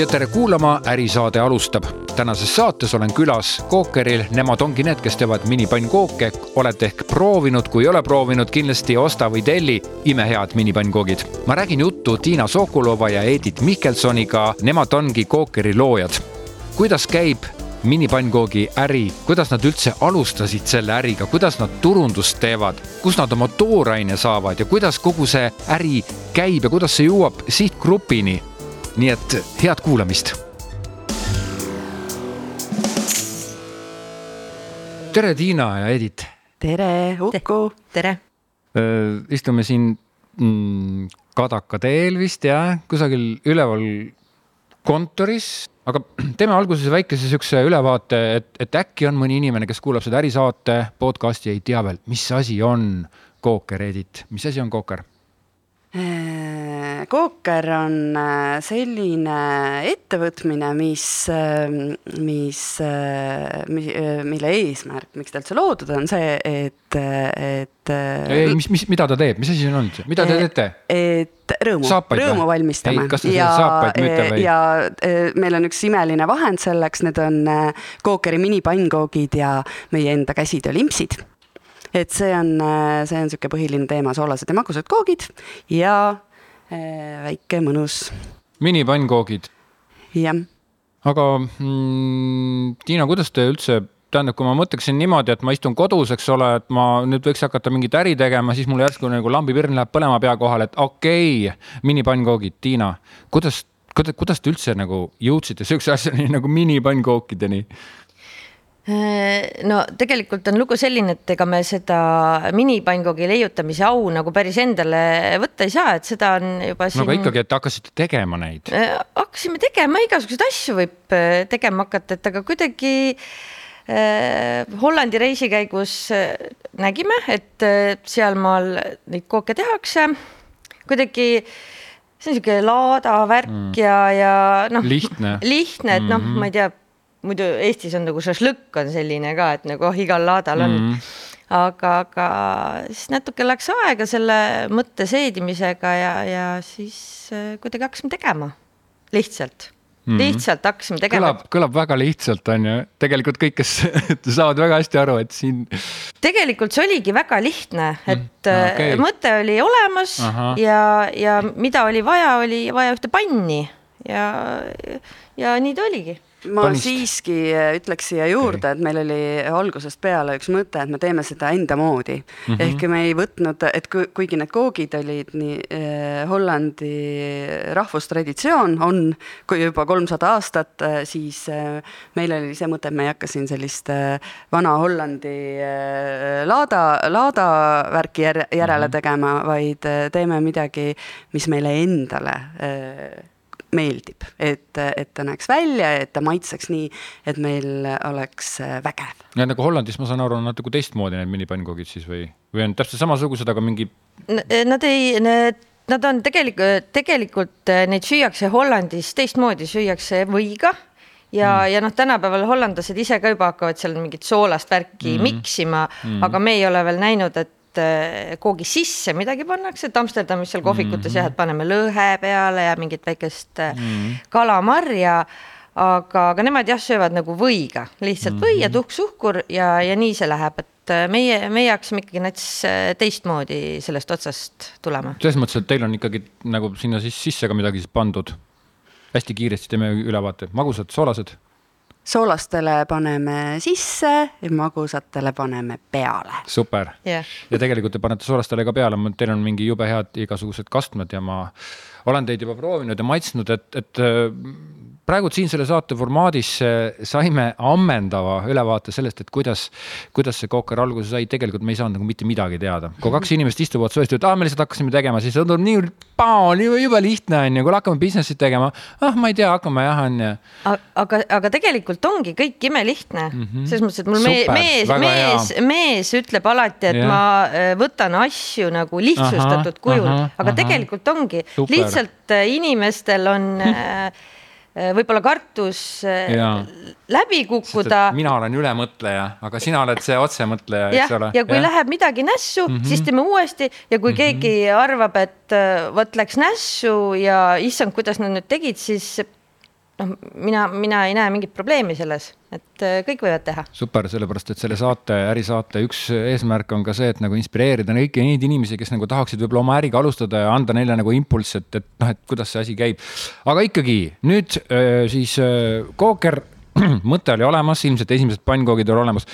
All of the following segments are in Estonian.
ja tere kuulama, Ärisaade alustab. tänases saates olen külas Kookeril, nemad ongi need, kes teevad minipannkooke. oled ehk proovinud, kui ei ole proovinud, kindlasti osta või telli imehead minipannkoogid. ma räägin juttu Tiina Sokolova ja Edith Mihkelsoniga, nemad ongi Kookeri loojad. kuidas käib minipannkoogi äri, kuidas nad üldse alustasid selle äriga, kuidas nad turundust teevad, kus nad oma tooraine saavad ja kuidas kogu see äri käib ja kuidas see jõuab sihtgrupini nii et head kuulamist. tere, Tiina ja Edith. tere, Uku. tere. istume siin mm, Kadaka teel vist jah, kusagil üleval kontoris, aga teeme alguses väikese siukse ülevaate, et, et äkki on mõni inimene, kes kuulab seda ärisaate podcast'i, ei tea veel, mis asi on Kooker, Edith, mis asi on Kooker? Äh, Kooker on äh, selline ettevõtmine, mis, ähm, mis, äh, mille eesmärk, miks ta üldse loodud on see, et, et. ei, mis, mis, mida ta teeb, mis asi see on, mida te teete? et rõõmu, rõõmu valmistame. ja, ja meil on üks imeline vahend selleks, need on Kookeri minipannkoogid ja meie enda käsitöö limpsid et see on, äh, see on niisugune põhiline teema, soolased ja magusad koogid ja äh, väike mõnus. minipannkoogid. jah. aga mm, Tiina, kuidas te üldse tähendab, kui ma mõtleksin niimoodi, et ma istun kodus, eks ole, et ma nüüd võiks hakata mingit äri tegema, siis mul järsku nagu lambipirn läheb põlema pea kohal, et okei okay,, minipannkoogid, Tiina, kuidas, kuidas, kuidas te üldse nagu jõudsite siukse asjani nagu minipannkookedeni? Äh, no tegelikult on lugu selline, et ega me seda minipannkogi leiutamise au nagu päris endale võtta ei saa, et seda on juba siin. no aga ikkagi, et hakkasite tegema neid? Äh, hakkasime tegema, igasuguseid asju võib äh, tegema hakata, et aga kuidagi äh, Hollandi reisi käigus nägime, et sealmaal neid kooke tehakse. kuidagi see on niisugune laada värk mm. ja, ja noh. lihtne. lihtne, et noh mm -hmm., ma ei tea muidu Eestis on nagu šašlõkk on selline ka, et nagu oh, igal laadal on mm. -hmm. aga, aga siis natuke läks aega selle mõtte seedimisega ja, ja siis äh, kuidagi hakkasime tegema, lihtsalt Mm -hmm. lihtsalt hakkasime tegema. kõlab, kõlab väga lihtsalt, on ju, tegelikult kõik, kes saavad väga hästi aru, et siin. tegelikult see oligi väga lihtne, et mm, okay. mõte oli olemas Aha. ja, ja mida oli vaja, oli vaja ühte panni ja, ja nii ta oligi ma Panist. siiski äh, ütleks siia juurde, et meil oli algusest peale üks mõte, et me teeme seda enda moodi mm. -hmm. ehk me ei võtnud, et kuigi need koogid olid nii eh, Hollandi rahvustraditsioon on, kui juba kolmsada aastat, äh, siis eh, meil oli see mõte, et me ei hakka siin sellist eh, vana Hollandi eh, laada, laadavärki järele mm -hmm. tegema, vaid teeme midagi, mis meile endale eh, meeldib, et, et ta näeks välja, et ta maitseks nii, et meil oleks äh, vägev. ja nagu Hollandis, ma saan aru, on natuke teistmoodi need minipannkogid siis või, või on täpselt samasugused, aga mingi? Nad ei, need Nad on tegelikult, tegelikult äh, neid süüakse Hollandis teistmoodi, süüakse võiga ja mm., ja noh, tänapäeval hollandlased ise ka juba hakkavad seal mingit soolast värki mm. miksima mm., aga me ei ole veel näinud, et et koogi sisse midagi pannakse, et Amsterdamis seal kohvikutes mm -hmm. jah, et paneme lõhe peale ja mingit väikest mm -hmm. kalamarja. aga, aga nemad jah, söövad nagu võiga, lihtsalt mm -hmm. või ja tuhk-suhkur ja, ja nii see läheb, et meie, meie hakkasime ikkagi nats teistmoodi sellest otsast tulema. selles mõttes, et teil on ikkagi nagu sinna siis sisse ka midagi siis pandud. hästi kiiresti teeme ülevaate, magusad, soolased soolastele paneme sisse ja magusatele paneme peale. super yeah. ja tegelikult te panete soolastele ka peale, teil on mingi jube head igasugused kastmed ja ma olen teid juba proovinud ja maitsnud, et, et praegu siin selle saate formaadis saime ammendava ülevaate sellest, et kuidas, kuidas see kooker alguse sai, tegelikult me ei saanud nagu mitte midagi teada. kui kaks inimest istuvad soovisid, et ah, me lihtsalt hakkasime tegema, siis tundub nii, jube lihtne on ju, kui hakkame business'it tegema, ah, ma ei tea, hakkame jah, on ju. aga, aga tegelikult ongi kõik imelihtne mm -hmm., selles mõttes, et mul Super, mees, mees, mees ütleb alati, et yeah. ma äh, võtan asju nagu lihtsustatud aha, kujul, aga aha. tegelikult ongi Super. lihtsalt äh, inimestel on äh, Äh, võib-olla kartus äh, ja. läbi kukkuda. mina olen ülemõtleja, aga sina oled see otsemõtleja, eks ole. ja kui ja. läheb midagi nässu mm, -hmm. siis teeme uuesti ja kui mm -hmm. keegi arvab, et äh, vot läks nässu ja issand, kuidas nad nüüd tegid, siis noh, mina, mina ei näe mingit probleemi selles, et äh, kõik võivad teha. super, sellepärast et selle saate, ärisaate üks eesmärk on ka see, et nagu inspireerida kõiki neid inimesi, kes nagu tahaksid võib-olla oma äriga alustada ja anda neile nagu impulss, et, et noh, et kuidas see asi käib. aga ikkagi nüüd äh, siis äh, Kooker, mõte oli olemas, ilmselt esimesed pannkoogid olid olemas.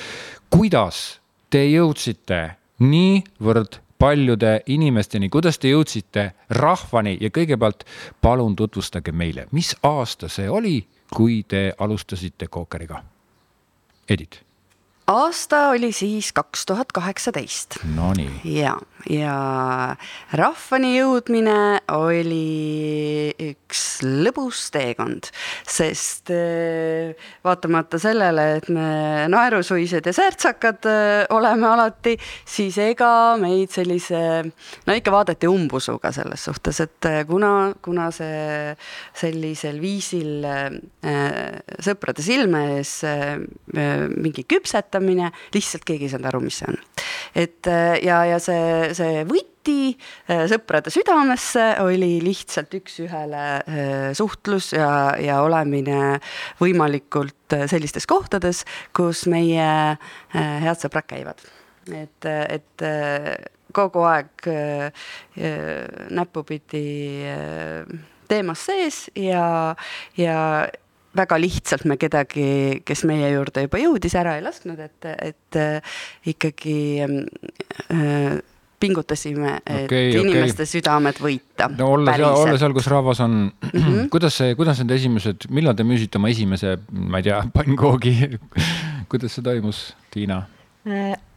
kuidas te jõudsite niivõrd paljude inimesteni, kuidas te jõudsite rahvani ja kõigepealt palun tutvustage meile, mis aasta see oli, kui te alustasite Kookeriga? Edith aasta oli siis kaks tuhat kaheksateist. Nonii. ja, ja rahvani jõudmine oli üks lõbus teekond, sest äh, vaatamata sellele, et me naerusuised ja särtsakad äh, oleme alati, siis ega meid sellise, no ikka vaadati umbusuga selles suhtes, et äh, kuna, kuna see sellisel viisil sõprade silme ees mingi küpsetamine, õpetamine, lihtsalt keegi ei saanud aru, mis see on. et äh, ja, ja see, see võti äh, sõprade südamesse oli lihtsalt üks-ühele äh, suhtlus ja, ja olemine võimalikult sellistes kohtades, kus meie head sõbrad käivad. et, et kogu aeg näpupidi teemas sees ja, ja väga lihtsalt me kedagi, kes meie juurde juba jõudis, ära ei lasknud, et, et äh, ikkagi äh, pingutasime, et okay, inimeste okay. südamed võita. no olla seal, olla seal, kus rahvas on mm, -hmm. kuidas see, kuidas need esimesed, millal te müüsite oma esimese, ma ei tea, pannkoogi kuidas see toimus, Tiina?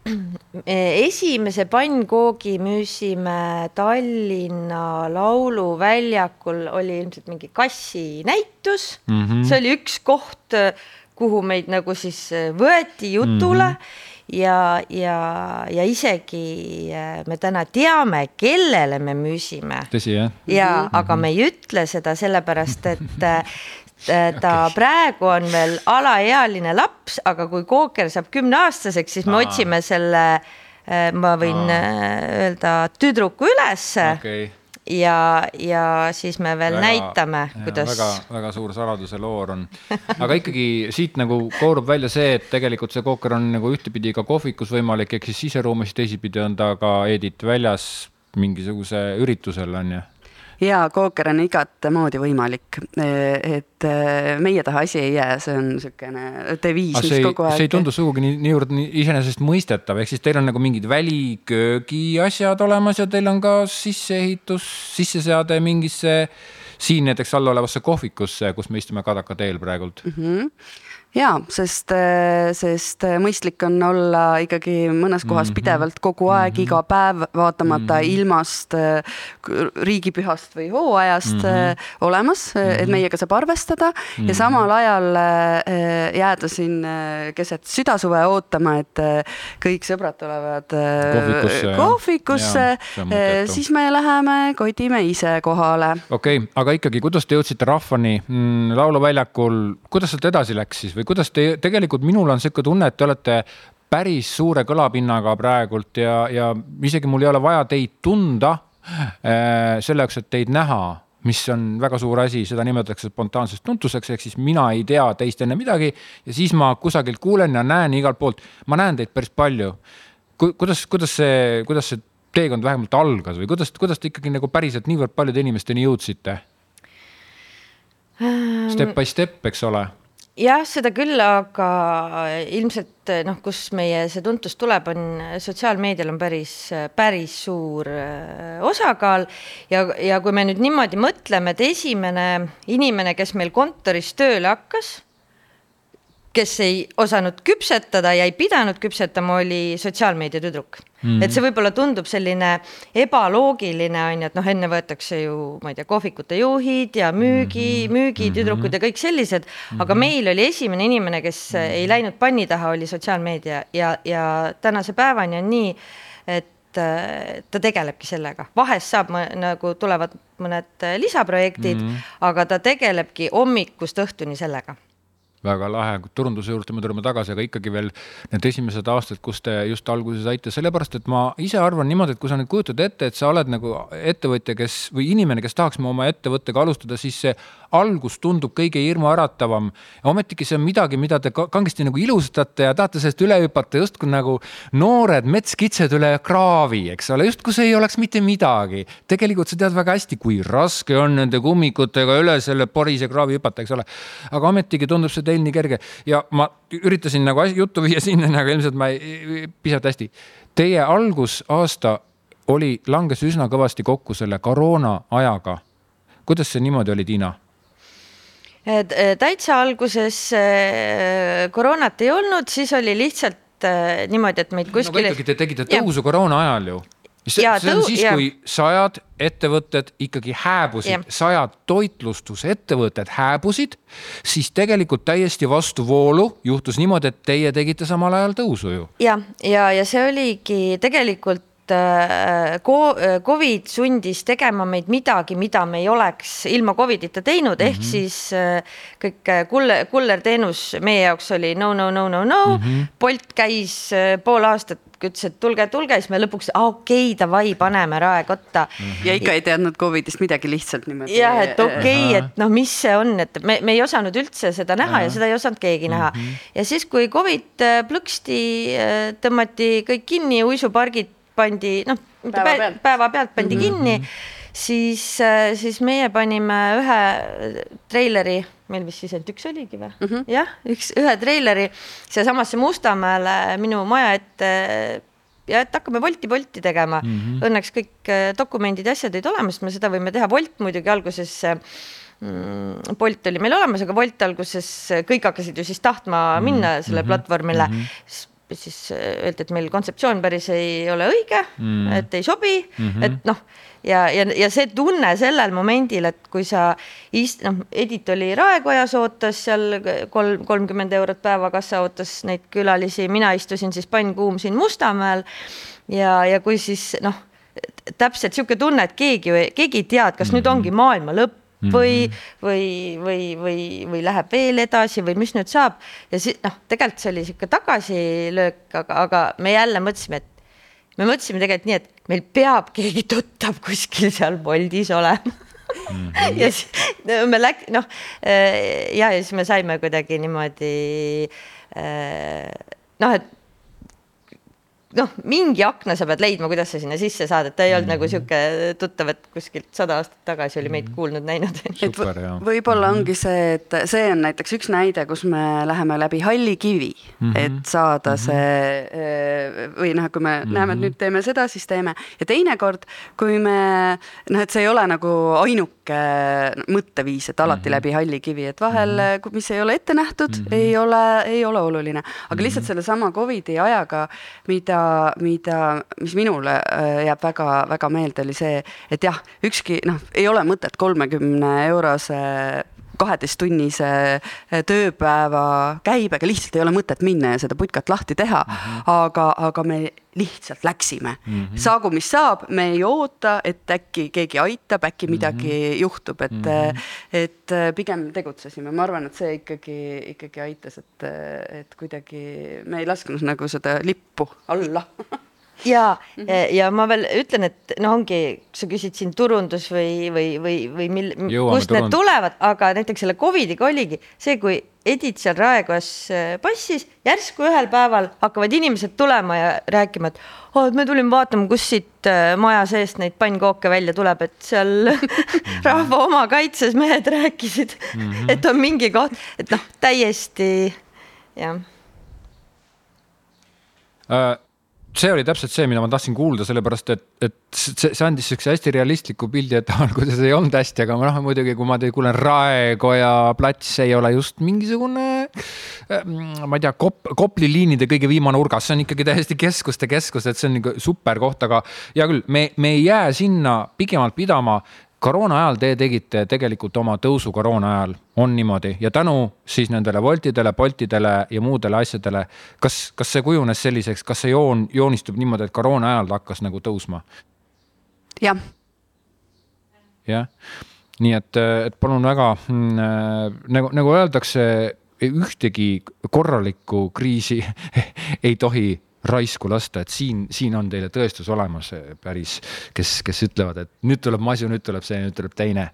Äh, esimese pannkoogi müüsime Tallinna Lauluväljakul, oli ilmselt mingi kassinäitus mm. -hmm. see oli üks koht, kuhu meid nagu siis võeti jutule mm. -hmm. ja, ja, ja isegi äh, me täna teame, kellele me müüsime. tõsi, jah? ja mm, -hmm. aga me ei ütle seda sellepärast, et ta okay. praegu on veel alaealine laps, aga kui kooker saab kümneaastaseks, siis me Aa. otsime selle, äh, ma võin Aa. Äh, öelda, tüdruku ülesse okay. ja, ja siis me veel väga, näitame, kuidas. väga, väga suur saladuse loor on, aga ikkagi siit nagu koorub välja see, et tegelikult see kooker on nagu ühtepidi ka kohvikus võimalik, ehk siis siseruumis, teisipidi on ta ka Edith väljas mingisuguse üritusel on ju ja kooker on igat moodi võimalik, et äh, meie taha asi ei jää, see on niisugune deviis, mis kogu aeg. see ei tundu sugugi nii, niivõrd nii iseenesestmõistetav, ehk siis teil on nagu mingid väliköögi asjad olemas ja teil on ka sisseehitus, sisseseade mingisse siin näiteks all olevasse kohvikusse, kus me istume Kadaka teel praegult mm. -hmm jaa, sest, sest mõistlik on olla ikkagi mõnes kohas mm -hmm. pidevalt kogu aeg mm, -hmm. iga päev, vaatamata mm -hmm. ilmast, riigipühast või hooajast mm -hmm. olemas mm, -hmm. et mhm. meiega saab arvestada mm -hmm. ja mhm. samal ajal äh, jääda siin äh, keset südasuve ootama, et äh, kõik sõbrad tulevad kohvikusse, kohvikusse, siis me läheme kodime ise kohale. okei okay,, aga ikkagi, kuidas te jõudsite rahvani mm, lauluväljakul, kuidas sealt edasi läks siis? Või kuidas te, tegelikult minul on sihuke tunne, et te olete päris suure kõlapinnaga praegult ja, ja isegi mul ei ole vaja teid tunda äh, selle jaoks, et teid näha mis on väga suur asi, seda nimetatakse spontaanseks tuntuseks, ehk siis mina ei tea teist enne midagi ja siis ma kusagilt kuulen ja näen igalt poolt, ma näen teid päris palju Ku,. kuidas, kuidas see, kuidas see teekond vähemalt algas või kuidas, kuidas te ikkagi nagu päriselt niivõrd paljude inimesteni jõudsite? Step by step, eks ole jah, seda küll, aga ilmselt noh, kus meie see tuntus tuleb, on sotsiaalmeedial on päris, päris suur äh, osakaal. Ja, ja kui me nüüd niimoodi mõtleme, et esimene inimene, kes meil kontoris tööle hakkas kes ei osanud küpsetada ja ei pidanud küpsetama, oli sotsiaalmeedia tüdruk mm. -hmm. et see võib-olla tundub selline ebaloogiline on ju, et noh, enne võetakse ju, ma ei tea, kohvikute juhid ja müügi mm, -hmm. müügitüdrukud -hmm. ja kõik sellised mm, -hmm. aga meil oli esimene inimene, kes mm -hmm. ei läinud panni taha, oli sotsiaalmeedia ja, ja tänase päevani on nii, et ta tegelebki sellega, vahest saab nagu tulevad mõned lisaprojektid mm, -hmm. aga ta tegelebki hommikust õhtuni sellega väga lahe, turunduse juurde me tuleme tagasi, aga ikkagi veel need esimesed aastad, kus te just alguse saite, sellepärast et ma ise arvan niimoodi, et kui sa nüüd kujutad ette, et sa oled nagu ettevõtja, kes või inimene, kes tahaks oma ettevõttega alustada, siis see algus tundub kõige hirmuäratavam. ometigi see on midagi, mida te kangesti nagu ilustate ja tahate sellest üle hüpata justkui nagu noored metskitsed üle kraavi, eks ole, justkui see ei oleks mitte midagi. tegelikult sa tead väga hästi, kui raske on nende kummikutega üle selle porise kraavi hüpata, eks ole. aga ometigi tundub see teil nii kerge ja ma üritasin nagu juttu viia sinnani, aga ilmselt ma ei, piisavalt hästi. Teie algusaasta oli, langes üsna kõvasti kokku selle koroona ajaga. kuidas see niimoodi oli, Tiina? E, täitsa alguses e, koroonat ei olnud, siis oli lihtsalt e, niimoodi, et meid kuskil no,. ikkagi te tegite tõusu koroona ajal ju see, see on siis, kui sajad ettevõtted ikkagi hääbusid, sajad toitlustusettevõtted hääbusid, siis tegelikult täiesti vastuvoolu juhtus niimoodi, et teie tegite samal ajal tõusu ju. ja, ja, ja see oligi tegelikult Äh, Covid sundis tegema meid midagi, mida me ei oleks ilma Covidita teinud, ehk mm -hmm. siis äh, kõik äh, kuller, kullerteenus meie jaoks oli no, no, no, no, no mm. -hmm. Bolt käis pool aastat, ütles, et tulge, tulge, siis me lõpuks, okei okay,, davai, paneme raekotta mm. -hmm. ja ikka ei teadnud Covidist midagi lihtsalt niimoodi. jah, et okei okay,, et noh, mis see on, et me, me ei osanud üldse seda näha Aha. ja seda ei osanud keegi mm -hmm. näha. ja siis, kui Covid plõksti, tõmmati kõik kinni, uisupargid pandi noh, päeva pealt, päeva pealt pandi mm -hmm. kinni, siis, äh, siis meie panime ühe treileri, meil vist siis ainult üks oligi või mm -hmm.? jah, üks, ühe treileri sealsamasse Mustamäele minu maja ette ja et hakkame Wolti-Bolti tegema mm. -hmm. Õnneks kõik äh, dokumendid ja asjad olid olemas, me seda võime teha, Wolt muidugi alguses mm, Bolt oli meil olemas, aga Bolt alguses kõik hakkasid ju siis tahtma mm -hmm. minna selle mhm. platvormile mm, -hmm siis äh, öeldi, et meil kontseptsioon päris ei ole õige mm., et ei sobi mm, -hmm. et noh, ja, ja, ja see tunne sellel momendil, et kui sa ist-, noh, Edit oli Raekojas, ootas seal kolm, kolmkümmend eurot päevakassa, ootas neid külalisi, mina istusin siis pannkuum siin Mustamäel ja, ja kui siis noh, täpselt niisugune tunne, et keegi, keegi ei tea, et kas mm -hmm. nüüd ongi maailma lõpp, Mhm. Või mm, -hmm. või, või, või, või läheb veel edasi või mis nüüd saab ja siis noh, tegelikult see oli sihuke tagasilöök, aga, aga me jälle mõtlesime, et me mõtlesime tegelikult nii, et meil peab keegi tuttav kuskil seal Boltis olema mm. -hmm. ja siis me läk-, noh äh, ja, ja siis me saime kuidagi niimoodi äh, noh, et noh, mingi akna sa pead leidma, kuidas sa sinna sisse saad, et ta ei olnud mm -hmm. nagu sihuke tuttav, et kuskilt sada aastat tagasi oli meid mhm. kuulnud-näinud. et võib-olla ongi see, et see on näiteks üks näide, kus me läheme läbi halli kivi mm, -hmm. et saada mm -hmm. see või noh, kui me mm -hmm. näeme, et nüüd teeme seda, siis teeme ja teinekord, kui me noh, et see ei ole nagu ainuke mõtteviis, et alati mm -hmm. läbi halli kivi, et vahel mm, -hmm. mis ei ole ette nähtud mm, -hmm. ei ole, ei ole oluline, aga lihtsalt sellesama Covidi ajaga, mida mida, mida, mis minule äh, jääb väga-väga meelde, oli see, et jah, ükski noh, ei ole mõtet kolmekümne eurose kaheteisttunnise äh, tööpäeva käibega lihtsalt ei ole mõtet minna ja seda putkat lahti teha mm. -hmm. aga, aga me lihtsalt läksime mm. -hmm. saagu, mis saab, me ei oota, et äkki keegi aitab, äkki midagi mm -hmm. juhtub, et mm, -hmm. et pigem tegutsesime, ma arvan, et see ikkagi, ikkagi aitas, et, et kuidagi me ei lasknud nagu seda lippu alla ja mm, -hmm. ja ma veel ütlen, et noh, ongi, sa küsid siin turundus või, või, või, või mil, kust need tulevad, aga näiteks selle Covidiga oligi see, kui Edith seal Raekojas äh, passis, järsku ühel päeval hakkavad inimesed tulema ja rääkima, et oh, me tulime vaatama, kus siit äh, maja seest neid pannkooke välja tuleb, et seal rahva oma kaitses mehed rääkisid mm, -hmm. et on mingi koht, et noh, täiesti jah uh see oli täpselt see, mida ma tahtsin kuulda, sellepärast et, et see, see andis siukse hästi realistliku pildi, et alguses ei olnud hästi, aga noh, muidugi, kui ma kuulen, Raekoja plats ei ole just mingisugune, ma ei tea, Kop-, Kopli liinide kõige viimane nurgas, see on ikkagi täiesti keskuste keskus, et see on nagu super koht, aga hea küll, me, me ei jää sinna pigemalt pidama koroona ajal te tegite tegelikult oma tõusu koroona ajal, on niimoodi ja tänu siis nendele Woltidele, Boltidele ja muudele asjadele. kas, kas see kujunes selliseks, kas see joon joonistub niimoodi, et koroona ajal ta hakkas nagu tõusma? jah. jah, nii et, et palun väga mm, nagu, nagu öeldakse, ühtegi korralikku kriisi ei tohi raisku lasta, et siin, siin on teile tõestus olemas päris, kes, kes ütlevad, et nüüd tuleb masu, nüüd tuleb see, nüüd tuleb teine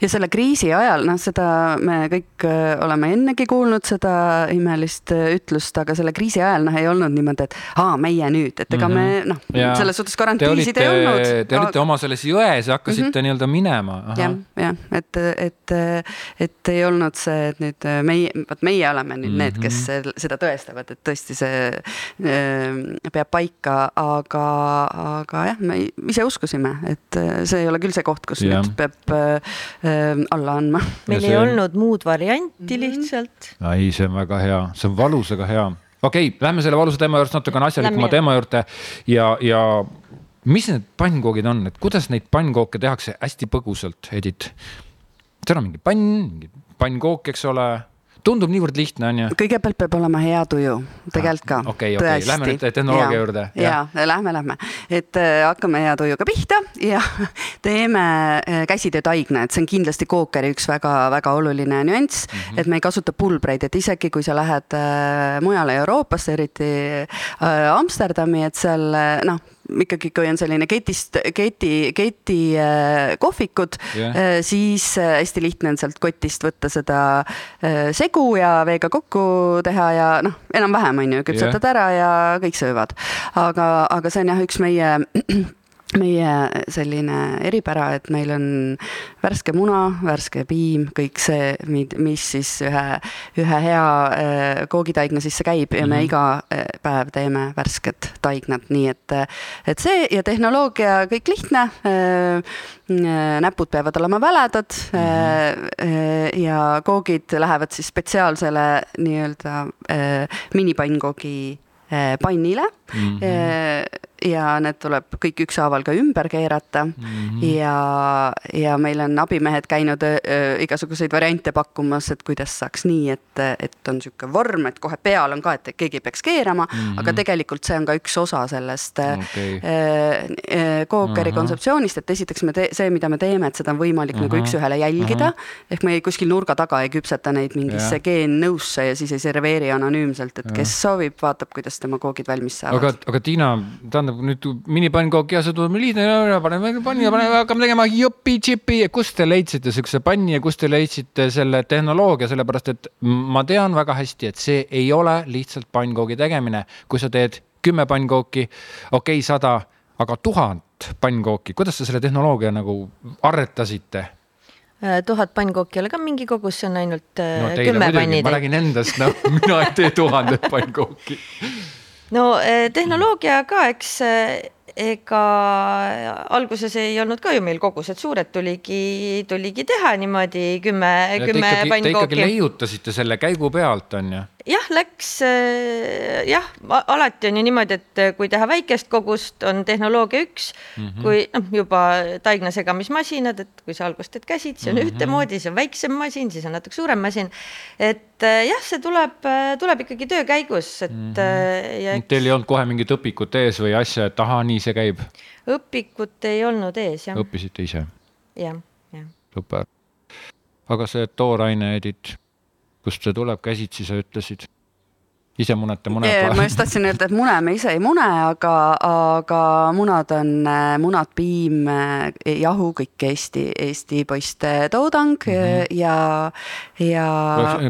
ja selle kriisi ajal, noh, seda me kõik äh, oleme ennegi kuulnud, seda imelist äh, ütlust, aga selle kriisi ajal noh, ei olnud niimoodi, et aa, meie nüüd, et ega mm -hmm. me noh, selles suhtes garantiisid ei olnud. Te olite oma selles jões ja hakkasite mm -hmm. nii-öelda minema. jah, jah, et, et, et ei olnud see, et nüüd meie, vot meie oleme nüüd mm -hmm. need, kes mhm. seda tõestavad, et tõesti see äh, peab paika, aga, aga jah, me ise uskusime, et see ei ole küll see koht, kus ja. nüüd peab äh, äh, alla andma. meil see... ei olnud muud varianti mhm. lihtsalt. ei, see on väga hea, see on valus, aga hea. okei okay,, lähme selle valusa teema juurest natukene asjalikuma teema juurde ja, ja mis need pannkoogid on, et kuidas neid pannkooke tehakse hästi põgusalt, Edith? seal on mingi pann, mingi pannkook, eks ole tundub niivõrd lihtne, on ju? kõigepealt peab olema hea tuju, tegelikult ka. okei, okei, lähme nüüd tehnoloogia juurde. ja, ja lähme, lähme, et äh, hakkame hea tujuga pihta ja teeme äh, käsitöötaigna, et see on kindlasti kookeri üks väga-väga oluline nüanss mm, -hmm. et me ei kasuta pulbreid, et isegi kui sa lähed äh, mujale Euroopasse, eriti äh, Amsterdami, et seal äh, noh ikkagi, kui on selline ketist, keti, keti äh, kohvikud yeah., äh, siis äh, hästi lihtne on sealt kotist võtta seda segu ja veega kokku teha ja noh, enam-vähem on ju, küpsetad yeah. ära ja kõik söövad. aga, aga see on jah, üks meie meie selline eripära, et meil on värske muna, värske piim, kõik see, mis siis ühe, ühe hea äh, koogitaigna sisse käib ja me -hmm. iga äh, päev teeme värsket taignat, nii et, et see ja tehnoloogia kõik lihtne. Äh, näpud peavad olema väledad -hmm. ja koogid lähevad siis spetsiaalsele nii-öelda minipannkoogi pannile mm. -hmm ja need tuleb kõik ükshaaval ka ümber keerata mm. -hmm. ja, ja meil on abimehed käinud öö, igasuguseid variante pakkumas, et kuidas saaks nii, et, et on niisugune vorm, et kohe peal on ka, et keegi peaks keerama mm, -hmm. aga tegelikult see on ka üks osa sellest okay. äh, kookeri uh -huh. kontseptsioonist, et esiteks me see, mida me teeme, et seda on võimalik -huh. nagu üks-ühele jälgida ehk me ei, kuskil nurga taga ei küpseta neid mingisse yeah. geennõusse ja siis ei serveeri anonüümselt, et yeah. kes soovib, vaatab, kuidas tema koogid valmis saavad. aga, aga Tiina, tähendab, tähendab nüüd minipannkooki ja see tuleb lihtne, paneme panni ja paneme, hakkame tegema jopi-tšipi. kust te leidsite siukse panni ja kust te leidsite selle tehnoloogia, sellepärast et ma tean väga hästi, et see ei ole lihtsalt pannkoogi tegemine. kui sa teed kümme pannkooki, okei okay,, sada, aga tuhat pannkooki, kuidas te selle tehnoloogia nagu arretasite? Äh, tuhat pannkooki ei ole ka mingi kogus, see on ainult äh, no, kümme panni. ma räägin endast, noh, mina ei tee tuhandet pannkooki no eh, tehnoloogia ka, eks eh, ega alguses ei olnud ka ju meil kogused suured, tuligi, tuligi teha niimoodi kümme, kümme pannkooki. Te ikkagi leiutasite selle käigu pealt, on ju? Jah, läks äh, jah, alati on ju niimoodi, et äh, kui teha väikest kogust, on tehnoloogia üks mm, -hmm. kui noh, juba taigna segamismasinad, et kui sa algust teed käsitsi, siis on mm -hmm. ühtemoodi, siis on väiksem masin, siis on natuke suurem masin. et äh, jah, see tuleb, tuleb ikkagi töö käigus, et mm. -hmm. ja eks... Teil ei olnud kohe mingit õpikut ees või asja, et ahaa, nii see käib? õpikut ei olnud ees, jah. õppisite ise? jah, jah. super. aga see tooraine, Edith kust see tuleb, käsitsi sa ütlesid? ise munete mune yeah,? ma just tahtsin öelda, et mune me ise ei mune, aga, aga munad on munad, piim, jahu, kõik Eesti, Eesti poiste toodang mm -hmm. ja, ja.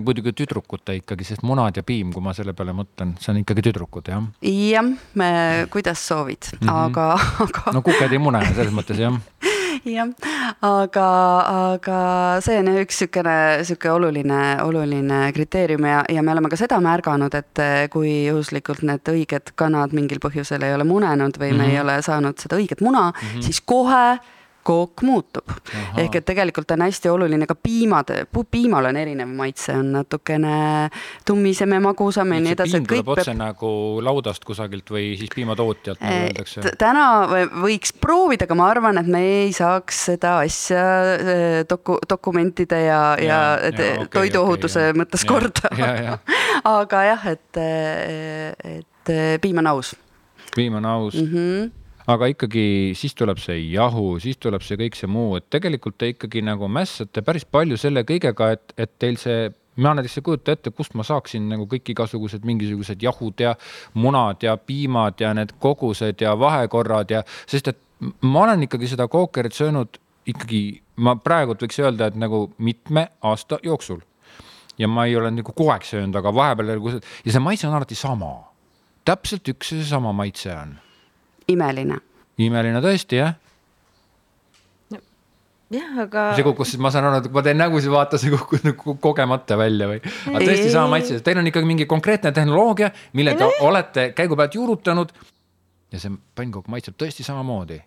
muidugi tüdrukute ikkagi, sest munad ja piim, kui ma selle peale mõtlen, see on ikkagi tüdrukud, jah? jah, kuidas soovid mm, -hmm. aga, aga. no kuked ei mune selles mõttes jah jah, aga, aga see on üks niisugune, niisugune oluline, oluline kriteerium ja, ja me oleme ka seda märganud, et kui juhuslikult need õiged kanad mingil põhjusel ei ole munenud või mm -hmm. me ei mhm. ole saanud seda õiget muna mm, -hmm. siis kohe kook muutub. ehk et tegelikult on hästi oluline ka piimad, piimal on erinev maitse, on natukene tummisem ja magusam ja nii edasi. piim tuleb otse peab... nagu laudast kusagilt või siis piimatootjalt nagu öeldakse? täna võiks proovida, aga ma arvan, et me ei saaks seda asja eh, doku-, dokumentide ja, ja, ja, ja okay, toiduohutuse okay, mõttes ja, korda. aga jah, et, eh, et piim on aus. piim on aus mm. -hmm aga ikkagi siis tuleb see jahu, siis tuleb see kõik see muu, et tegelikult te ikkagi nagu mässate päris palju selle kõigega, et, et teil see ma näiteks ei kujuta ette, kust ma saaksin nagu kõik igasugused mingisugused jahud ja munad ja piimad ja need kogused ja vahekorrad ja, sest et ma olen ikkagi seda kookerit söönud ikkagi, ma praegult võiks öelda, et nagu mitme aasta jooksul. ja ma ei ole nagu kogu aeg söönud, aga vahepeal ja see maitse on alati sama. täpselt üks ja seesama maitse on. Imeline. imeline tõesti jah jah, aga. see kukkus siis, ma saan aru, et ma teen nägusid, vaata, see kukkus nagu kogemata välja või? aga tõesti sama maitse, teil on ikkagi mingi konkreetne tehnoloogia, mille te olete käigu pealt juurutanud. ja see pannkokk maitseb tõesti samamoodi.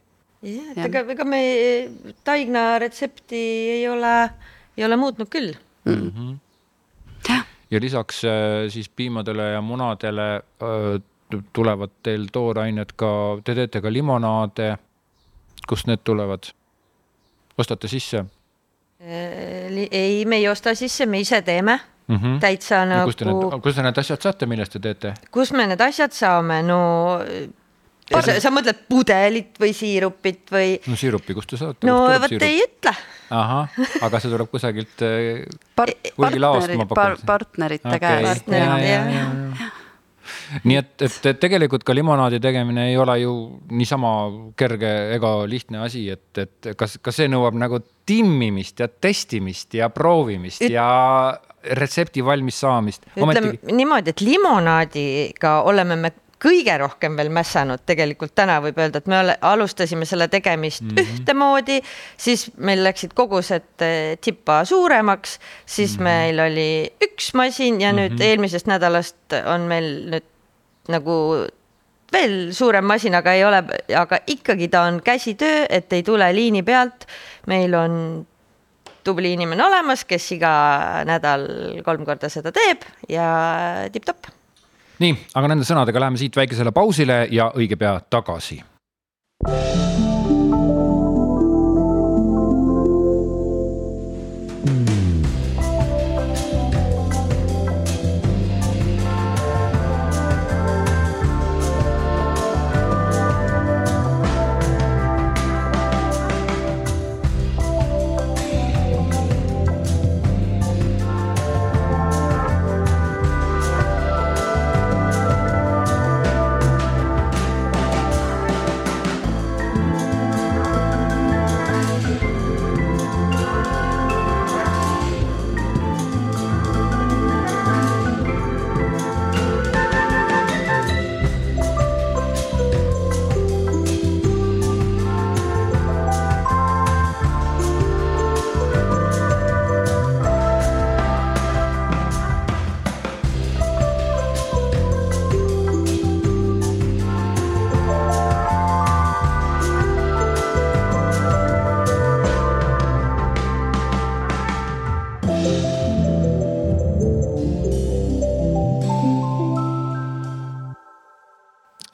jah, et ega, ega me taigna retsepti ei ole, ei ole muutnud küll mm. -hmm. ja lisaks äh, siis piimadele ja munadele öö, äh, tulevad teil toorained ka, te teete ka limonaade. kust need tulevad? ostate sisse? Äh, ei, me ei osta sisse, me ise teeme mm. -hmm. täitsa nagu. kust te need, kust te need asjad saate, millest te teete? kust me need asjad saame, no Par... sa, sa mõtled pudelit või siirupit või? no siirupi, kust te saate? no vot ei ütle. ahah, aga see tuleb kusagilt äh, Par hulgilaost par partnerite okay. käest. partnerite, ja nii et, et tegelikult ka limonaadi tegemine ei ole ju niisama kerge ega lihtne asi, et, et kas, kas see nõuab nagu timmimist ja testimist ja proovimist Üt... ja retsepti valmis saamist. ütleme niimoodi, et limonaadiga oleme me kõige rohkem veel mässanud tegelikult täna võib öelda, et me alustasime selle tegemist mm -hmm. ühtemoodi, siis meil läksid kogused eh, tippa suuremaks, siis mm -hmm. meil oli üks masin ja mm -hmm. nüüd mhm. eelmisest nädalast on meil nüüd nagu veel suurem masin, aga ei ole, aga ikkagi ta on käsitöö, et ei tule liini pealt. meil on tubli inimene olemas, kes iga nädal kolm korda seda teeb ja tipp-topp. nii, aga nende sõnadega läheme siit väikesele pausile ja õige pea tagasi.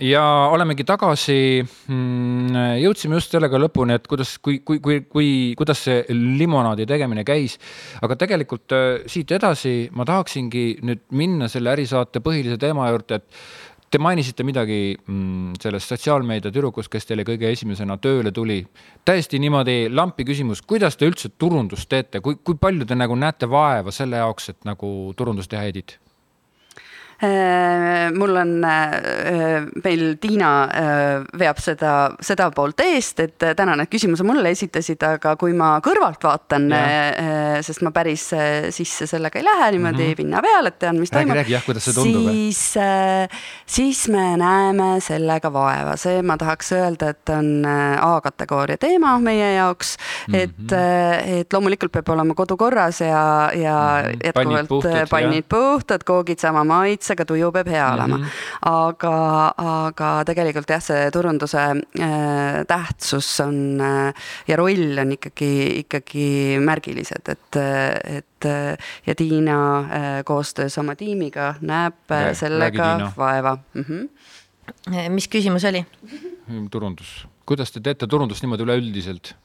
Ja olemegi tagasi. Mm, jõudsime just sellega lõpuni, et kuidas, kui, kui, kui, kui, kuidas see limonaadi tegemine käis. aga tegelikult äh, siit edasi ma tahaksingi nüüd minna selle ärisaate põhilise teema juurde, et Te mainisite midagi mm, sellest sotsiaalmeedia tüdrukust, kes teile kõige esimesena tööle tuli. täiesti niimoodi lampi küsimus, kuidas te üldse turundust teete, kui, kui palju te nagu näete vaeva selle jaoks, et nagu turundust teha Edith? Äh, mul on, äh, meil Tiina äh, veab seda, seda poolt eest, et täna need küsimused mulle esitasid, aga kui ma kõrvalt vaatan, sest ma päris sisse sellega ei lähe niimoodi mm -hmm. pinna peal, et tean, mis räägi, toimub. siis, siis me näeme sellega vaeva, see ma tahaks öelda, et on A-kategooria teema meie jaoks mm, -hmm. et, et loomulikult peab olema kodu korras ja, ja mm -hmm. jätkuvalt pannid puhtad, koogid sama maitse maitsega tuju peab hea olema mm. -hmm. aga, aga tegelikult jah, see turunduse äh, tähtsus on äh, ja roll on ikkagi, ikkagi märgilised, et, et ja Tiina äh, koostöös oma tiimiga näeb ja, sellega vaeva mm. -hmm. mis küsimus oli? turundus, kuidas te teete turundust niimoodi üleüldiselt?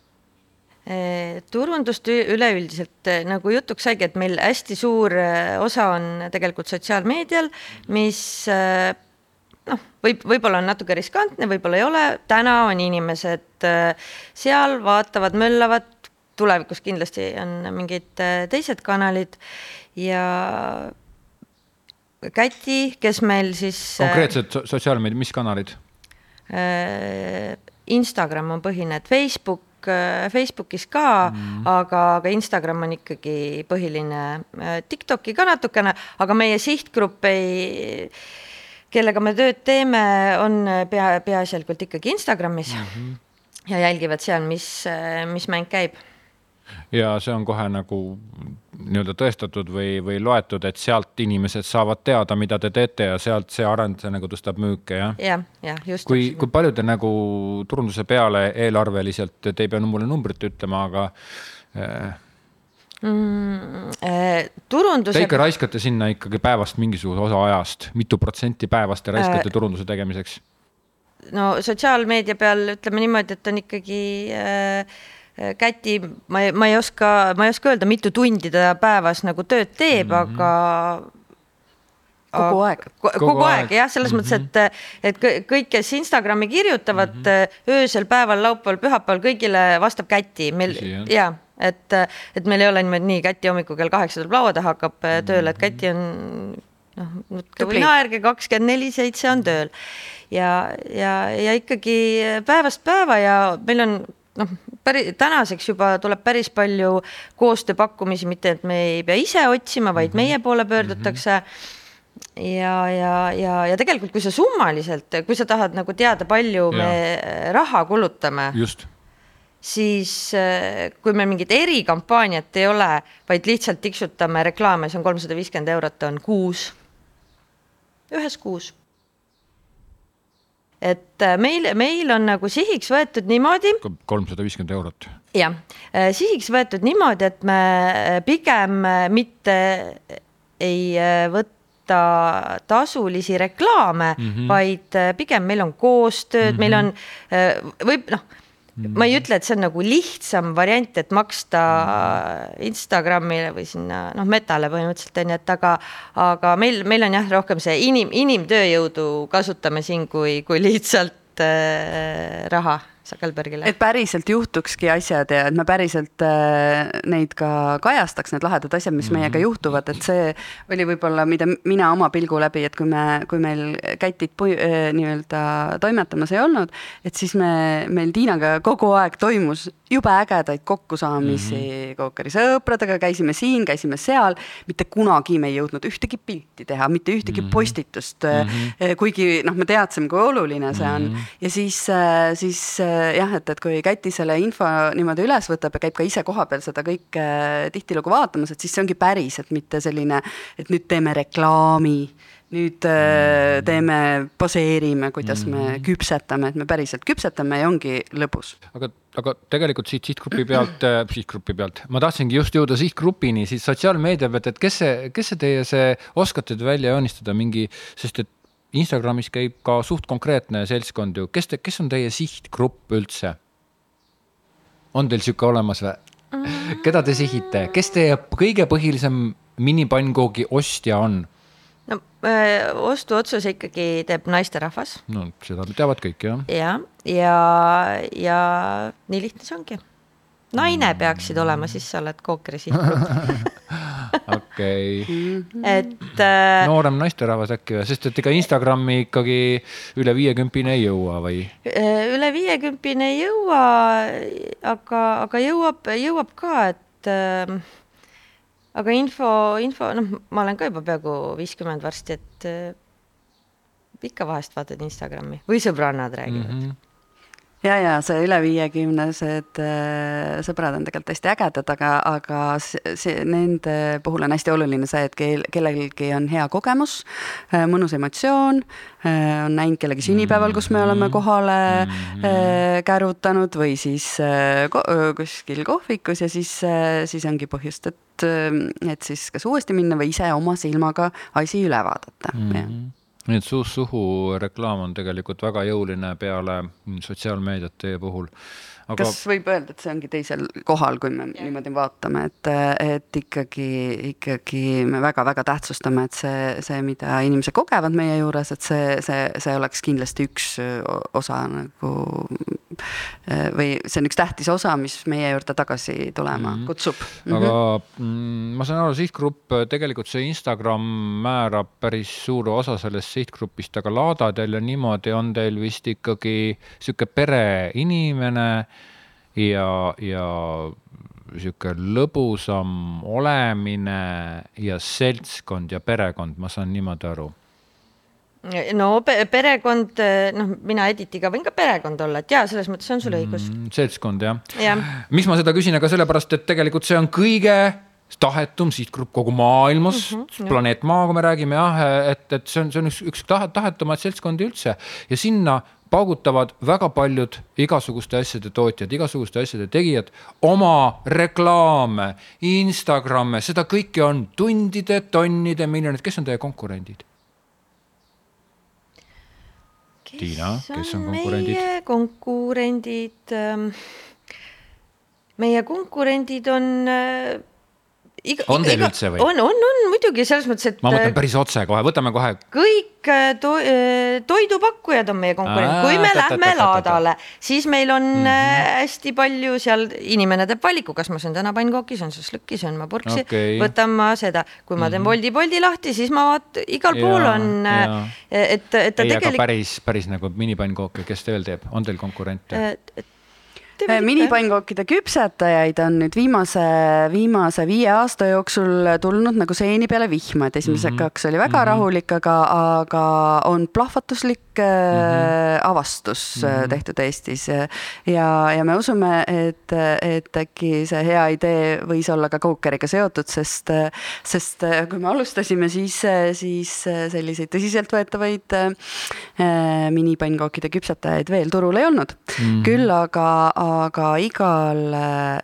Eh, turundust üleüldiselt eh, nagu jutuks saigi, et meil hästi suur eh, osa on tegelikult sotsiaalmeedial, mis noh, võib, võib-olla on natuke riskantne, võib-olla ei ole, täna on inimesed seal, vaatavad, möllavad, tulevikus kindlasti on mingid teised kanalid ja Käti, kes meil siis. konkreetselt sotsiaalmeedia, mis kanalid? Instagram on põhine, et Facebook Facebook, Facebookis ka mm., aga, aga Instagram on ikkagi põhiline. TikToki ka natukene, aga meie sihtgrupp ei kellega me tööd teeme, on pea, peaasjalikult ikkagi Instagramis mm -hmm. ja jälgivad seal, mis, mis mäng käib. Ja see on kohe nagu nii-öelda tõestatud või, või loetud, et sealt inimesed saavad teada, mida te teete ja sealt see arend see nagu tõstab müüke, jah? jah, jah, just. kui, kui palju te nagu turunduse peale eelarveliselt, te ei pea mulle numbrit ütlema, aga äh, mm,? Äh, turunduse. Te ikka raiskate sinna ikkagi päevast mingisuguse osa ajast, mitu protsenti päevast te raiskate äh, turunduse tegemiseks? no sotsiaalmeedia peal ütleme niimoodi, et on ikkagi äh, käti, ma ei, ma ei oska, ma ei oska öelda, mitu tundi ta päevas nagu tööd teeb mm, -hmm. aga kogu aeg. kogu, kogu aeg, aeg jah, selles mm -hmm. mõttes, et, et kõik, kes Instagrami kirjutavad mm -hmm. öösel, päeval, laupäeval, pühapäeval, kõigile vastab käti, meil ja et, et meil ei ole niimoodi nii, Käti hommikul kell kaheksa tuleb laua taha, hakkab mm -hmm. tööle, et Käti on noh, nutke või naerge, kakskümmend neli seitse on tööl. ja, ja, ja ikkagi päevast päeva ja meil on noh, päris tänaseks juba tuleb päris palju koostööpakkumisi, mitte et me ei pea ise otsima, vaid mm -hmm. meie poole pöördutakse mm. -hmm. ja, ja, ja, ja tegelikult, kui sa summaliselt, kui sa tahad nagu teada, palju ja. me raha kulutame. siis äh, kui meil mingit erikampaaniat ei ole, vaid lihtsalt tiksutame reklaame, see on kolmsada viiskümmend eurot, on kuus, ühes kuus. Et äh, meil, meil on nagu sihiks võetud niimoodi. kolmsada viiskümmend eurot. jah, äh, sihiks võetud niimoodi, et me pigem mitte ei võta tasulisi reklaame mm, -hmm. vaid pigem meil on koostööd mm, -hmm. meil on, võib noh ma ei ütle, et see on nagu lihtsam variant, et maksta Instagramile või sinna noh, Metale põhimõtteliselt on ju, et aga, aga meil, meil on jah, rohkem see inim, inimtööjõudu kasutame siin, kui, kui lihtsalt äh, raha Sakelbergile. et päriselt juhtukski asjad ja et me päriselt äh, neid ka kajastaks, need lahedad asjad, mis mm -hmm. meiega juhtuvad, et see oli võib-olla, mida mina oma pilgu läbi, et kui me, kui meil kätid äh, nii-öelda toimetamas ei olnud, et siis me, meil Tiinaga kogu aeg toimus jube ägedaid kokkusaamisi mm -hmm. Kookeri sõpradega, käisime siin, käisime seal, mitte kunagi me ei jõudnud ühtegi pilti teha, mitte ühtegi mm -hmm. postitust mm, -hmm. kuigi noh, me teadsime, kui oluline see on mm -hmm. ja siis, äh, siis jah, et, et kui Käti selle info niimoodi üles võtab ja käib ka ise kohapeal seda kõike tihtilugu vaatamas, et siis see ongi päris, et mitte selline, et nüüd teeme reklaami, nüüd äh, teeme, poseerime, kuidas mm -hmm. me küpsetame, et me päriselt küpsetame ja ongi lõbus. aga, aga tegelikult siit sihtgrupi pealt äh,, sihtgrupi pealt, ma tahtsingi just jõuda sihtgrupini, siis sotsiaalmeedia pealt, et kes see, kes see teie see, oskate te välja joonistada mingi, sest et Instagramis käib ka suht konkreetne seltskond ju, kes te, kes on teie sihtgrupp üldse? on teil sihuke olemas või? Mm. keda te sihite, kes teie kõige põhilisem minipannkoog'i ostja on? No äh, ostuotsuse ikkagi teeb naisterahvas. no seda teavad kõik jah. ja, ja, ja nii lihtne see ongi naine peaksid olema, siis sa oled kookri sihtgrupp okei. et äh,. noorem naisterahvas äkki või, sest et ega Instagrami ikkagi üle viiekümpine ei jõua või? Äh, üle viiekümpine ei jõua, aga, aga jõuab, jõuab ka, et äh, aga info, info, noh, ma olen ka juba peaaegu viiskümmend varsti, et äh, ikka vahest vaatad Instagrami või sõbrannad räägivad mm. -hmm ja, ja see üle viiekümnesed äh, sõbrad on tegelikult hästi ägedad, aga, aga see, nende puhul on hästi oluline see, et keel, kellelgi on hea kogemus, äh, mõnus emotsioon, äh, on näinud kellegi sünnipäeval, kus me oleme kohale mm-hmm. kärutanud või siis kuskil kohvikus ja siis, siis ongi põhjust, et, et siis kas uuesti minna või ise oma silmaga asi üle vaadata mm. -hmm nii et suust suhu reklaam on tegelikult väga jõuline peale sotsiaalmeediat teie puhul aga.... kas võib öelda, et see ongi teisel kohal, kui me ja. niimoodi vaatame, et, et ikkagi, ikkagi me väga-väga tähtsustame, et see, see, mida inimesed kogevad meie juures, et see, see, see oleks kindlasti üks osa nagu või see on üks tähtis osa, mis meie juurde tagasi tulema mm -hmm. kutsub. aga mm -hmm. ma saan aru, sihtgrupp, tegelikult see Instagram määrab päris suure osa sellest sihtgrupist, aga laadadel ja niimoodi on teil vist ikkagi sihuke pereinimene ja, ja sihuke lõbusam olemine ja seltskond ja perekond, ma saan niimoodi aru? No perekond, noh, mina Editiga võin ka perekond olla, et jaa, selles mõttes on sul õigus. mm,. seltskond jah. Ja.. miks ma seda küsin, aga sellepärast, et tegelikult see on kõige tahetum sihtgrupp kogu maailmas mm, -hmm, planeet Maa, kui me räägime jah, et, et see on, see on üks, üks tahetumaid seltskondi üldse. Ja sinna paugutavad väga paljud igasuguste asjade tootjad, igasuguste asjade tegijad oma reklaame, Instagramme, seda kõike on tundide, tonnide, miljonid, kes on teie konkurendid? Tiina, kes on konkurendid? meie konkurendid, ähm, meie konkurendid on äh, iga, on teil iga, üldse või? on, on, on muidugi selles mõttes, et. ma mõtlen äh, päris otse kohe, võtame kohe. kõik äh, to, äh, toidupakkujad on meie konkurendid, kui me lähme laadale, siis meil on mm -hmm. hästi palju seal, inimene teeb valiku, kas ma söön täna pannkooki, söön šašlõkki, söön ma purksi okay., võtan ma seda, kui ma teen -hmm. Boldi Boldi lahti, siis ma vaat igal pool ja, on, et, et ta tegelikult. ei, aga päris, päris nagu minipannkook, kes veel teeb, on teil konkurente? Minipannkookkide küpsetajaid on nüüd viimase, viimase viie aasta jooksul tulnud nagu seeni peale vihma, et esimesed mm -hmm. kaks oli väga mm -hmm. rahulik, aga, aga on plahvatuslik mm -hmm. avastus mm -hmm. tehtud Eestis ja, ja me usume, et, et äkki see hea idee võis olla ka Cookeriga seotud, sest, sest kui me alustasime, siis, siis selliseid tõsiseltvõetavaid äh, minipannkookide küpsetajaid veel turul ei olnud mm. -hmm. küll aga aga igal,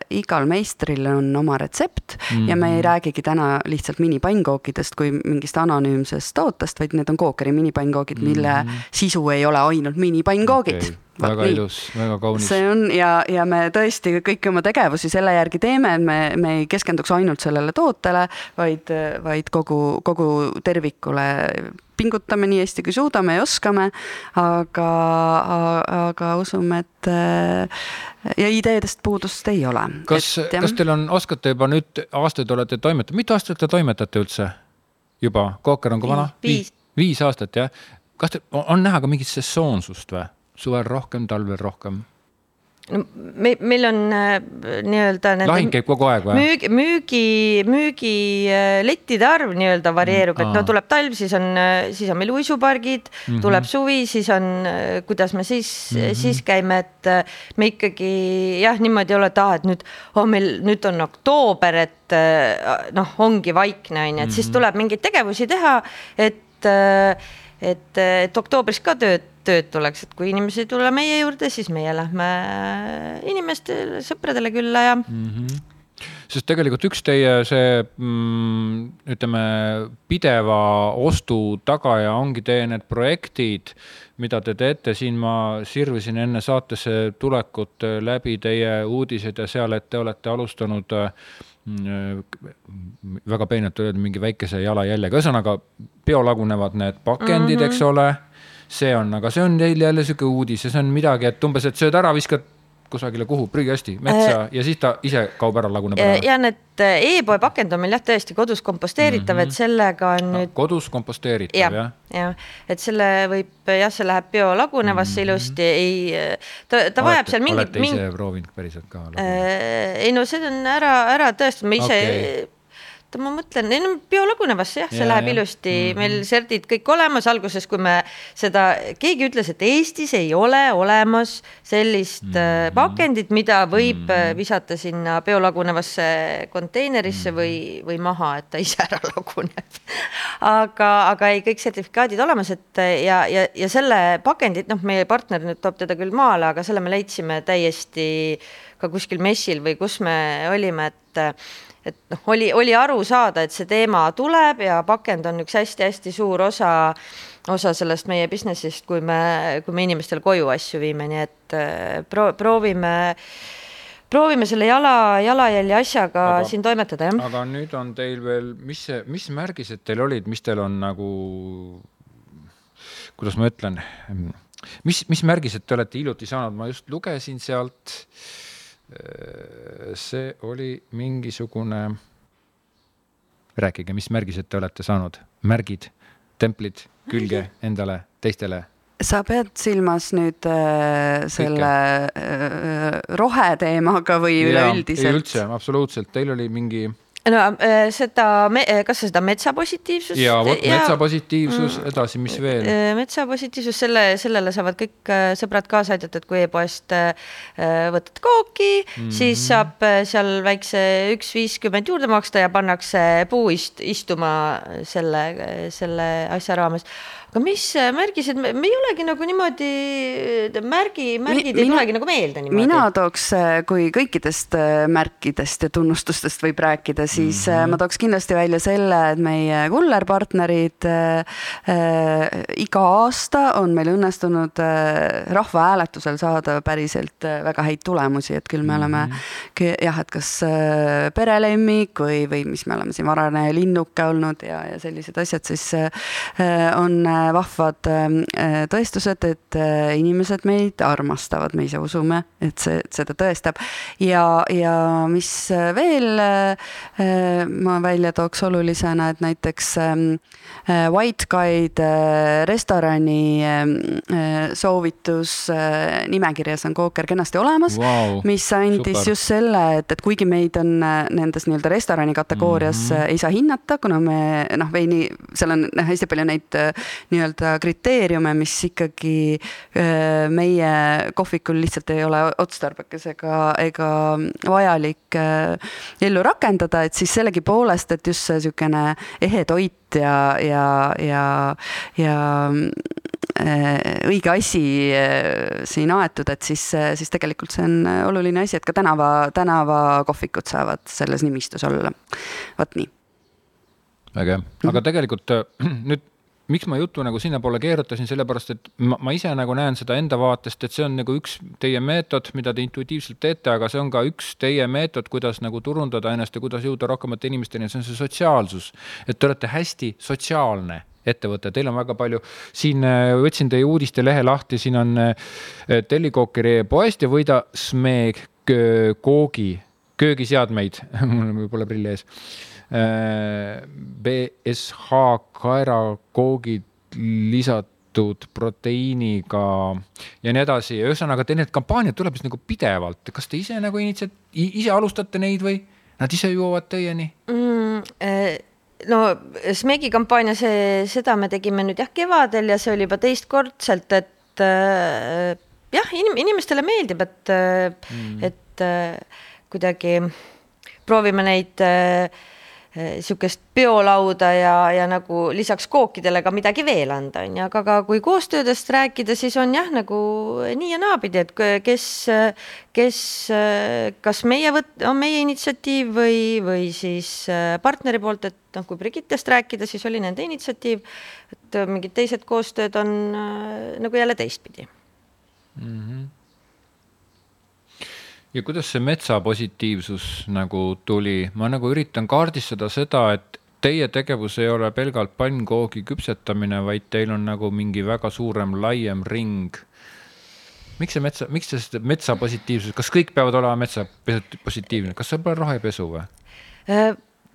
igal meistril on oma retsept mm -hmm. ja me ei mhm. räägigi täna lihtsalt minipannkookidest kui mingist anonüümsest tootest, vaid need on Cookeri minipannkoogid, mille mm -hmm. Sisu ei ole ainult minipannkoogid okay väga nii. ilus, väga kaunis. see on ja, ja me tõesti kõiki oma tegevusi selle järgi teeme, et me, me ei keskenduks ainult sellele tootele, vaid, vaid kogu, kogu tervikule pingutame nii hästi, kui suudame ja oskame, aga, aga usume, et äh, ja ideedest puudust ei ole. kas, kas teil on, oskate juba nüüd, aastaid olete toimetanud, mitu aastat te toimetate üldse juba, Kooker on kui vana? viis. viis aastat jah, kas te, on näha ka mingit sesoonsust või? suvel rohkem, talvel rohkem? no me, meil on äh, nii-öelda. lahing käib kogu aeg või? müügi, müügi, müügilettide äh, arv nii-öelda varieerub mm,, et no tuleb talv, siis on, äh, siis on meil uisupargid mm, -hmm. tuleb suvi, siis on, kuidas me siis mm, -hmm. siis käime, et me ikkagi jah, niimoodi ei ole, et aa, et nüüd oh,, meil nüüd on oktoober, et noh, ongi vaikne on ju, et mm -hmm. siis mhm. tuleb mingeid tegevusi teha, et, et, et oktoobris ka tööd tööd tuleks, et kui inimesi ei tule meie juurde, siis meie lähme inimestele, sõpradele külla ja mm. -hmm sest tegelikult üks teie see mm, ütleme pideva ostu tagaja ongi teie need projektid, mida te teete, siin ma sirvisin enne saatesse tulekut läbi teie uudised ja seal, et te olete alustanud mm, väga peenelt öelda mingi väikese jalajäljega, ühesõnaga biolagunevad need pakendid mm, -hmm. eks ole see on, aga see on neil jälle sihuke uudis ja see on midagi, et umbes, et sööd ära, viskad kusagile kuhu, prügikasti, metsa äh, ja siis ta ise kaob ära, laguneb ära. ja need äh, e-poe pakend on meil jah, tõesti kodus komposteeritav mm, -hmm. et sellega on no, nüüd. kodus komposteeritav ja, jah? jah, et selle võib jah, see läheb biolagunevasse mm -hmm. ilusti, ei, ta, ta olete, vajab seal mingit. olete ise ming... proovinud päriselt ka? Äh, ei no see on ära, ära tõestatud, ma ise okay oota, ma mõtlen, ei no biolagunevasse jah, see ja, läheb ja. ilusti mm, -hmm. meil serdid kõik olemas, alguses, kui me seda, keegi ütles, et Eestis ei ole olemas sellist mm -hmm. pakendit, mida võib mm -hmm. visata sinna biolagunevasse konteinerisse mm -hmm. või, või maha, et ta ise ära laguneb aga, aga ei, kõik sertifikaadid olemas, et ja, ja, ja selle pakendit, noh, meie partner nüüd toob teda küll maale, aga selle me leidsime täiesti ka kuskil messil või kus me olime, et et noh, oli, oli aru saada, et see teema tuleb ja pakend on üks hästi-hästi suur osa, osa sellest meie business'ist, kui me, kui me inimestele koju asju viime, nii et äh, pro, proovime proovime selle jala, jalajälje asjaga aga, siin toimetada, jah. aga nüüd on teil veel, mis mis märgised teil olid, mis teil on nagu, kuidas ma ütlen, mis, mis märgised te olete hiljuti saanud, ma just lugesin sealt Äh, see oli mingisugune, rääkige, mis märgised te olete saanud, märgid, templid külge endale, teistele? Sa pead silmas nüüd äh, selle äh, roheteemaga või üleüldiselt? üldse, absoluutselt, teil oli mingi no äh, seda, kas sa seda metsapositiivsust? ja vot metsapositiivsus, mm. edasi, mis veel? Äh, metsapositiivsus, selle, sellele saavad kõik äh, sõbrad kaasa aidata, et kui e-poest võtad kooki mm, -hmm. siis saab seal väikse üks viiskümmend juurde maksta ja pannakse puu ist, istuma selle, selle asja raames aga mis äh, märgised, me ei olegi nagu niimoodi, märgi, märgid Mi, ei tulegi nagu meelde niimoodi. mina tooks, äh, kui kõikidest äh, märkidest ja tunnustustest võib rääkida, siis mm -hmm. ma tooks kindlasti välja selle, et meie kullerpartnerid äh, iga aasta on meil õnnestunud äh, rahvahääletusel saada päriselt väga häid tulemusi, et küll me mm -hmm. oleme jah, et kas äh, perelemmik või, või mis me oleme siin varane linnuke olnud ja, ja sellised asjad, siis äh, on vahvad äh, tõestused, et äh, inimesed meid armastavad, me ise usume, et see, seda tõestab. ja, ja mis veel äh, ma välja tooks olulisena, et näiteks ähm, White Guide restorani soovitus nimekirjas on kooker kenasti olemas wow,, mis andis super. just selle, et, et kuigi meid on nendes nii-öelda restorani kategoorias mm -hmm. ei saa hinnata, kuna me noh, veini, seal on noh, hästi palju neid nii-öelda kriteeriume, mis ikkagi meie kohvikul lihtsalt ei ole otstarbekas ega, ega vajalik ellu rakendada, et siis sellegipoolest, et just see niisugune ehe toit ja, ja, ja, ja õige asi siin aetud, et siis, siis tegelikult see on oluline asi, et ka tänava, tänavakohvikud saavad selles nimistus olla. vot nii. äge, aga tegelikult nüüd miks ma jutu nagu sinnapoole keerutasin, sellepärast et ma, ma ise nagu näen seda enda vaatest, et see on nagu üks teie meetod, mida te intuitiivselt teete, aga see on ka üks teie meetod, kuidas nagu turundada ennast ja kuidas jõuda rohkemate inimesteni, see on see sotsiaalsus. et te olete hästi sotsiaalne ettevõte, teil on väga palju, siin äh, võtsin teie uudistelehe lahti, siin on äh, tellikookeri poest ja võida Sme koogi, köögiseadmeid mul on võib-olla prill ees BSH kaerakoogid lisatud proteiiniga ja nii edasi, ühesõnaga te need kampaaniad tuleb siis nagu pidevalt, kas te ise nagu initsia-, ise alustate neid või nad ise jõuavad teieni mm,? Eh, no Smegi kampaania, see, seda me tegime nüüd jah, kevadel ja see oli juba teistkordselt, et äh, jah, inim-, inimestele meeldib, et mm., et äh, kuidagi proovime neid äh, niisugust eh, peolauda ja, ja nagu lisaks kookidele ka midagi veel anda, on ju, aga ka kui koostöödest rääkida, siis on jah, nagu nii ja naapidi, et kes, kes, kas meie võt-, on meie initsiatiiv või, või siis eh, partneri poolt, et noh, kui Brigittest rääkida, siis oli nende initsiatiiv, et mingid teised koostööd on eh, nagu jälle teistpidi mm. -hmm ja kuidas see metsapositiivsus nagu tuli, ma nagu üritan kaardistada seda, et teie tegevus ei ole pelgalt pannkoogi küpsetamine, vaid teil on nagu mingi väga suurem, laiem ring. miks see metsa, miks see metsapositiivsus, kas kõik peavad olema metsapositiivne, kas see pole rohepesu või?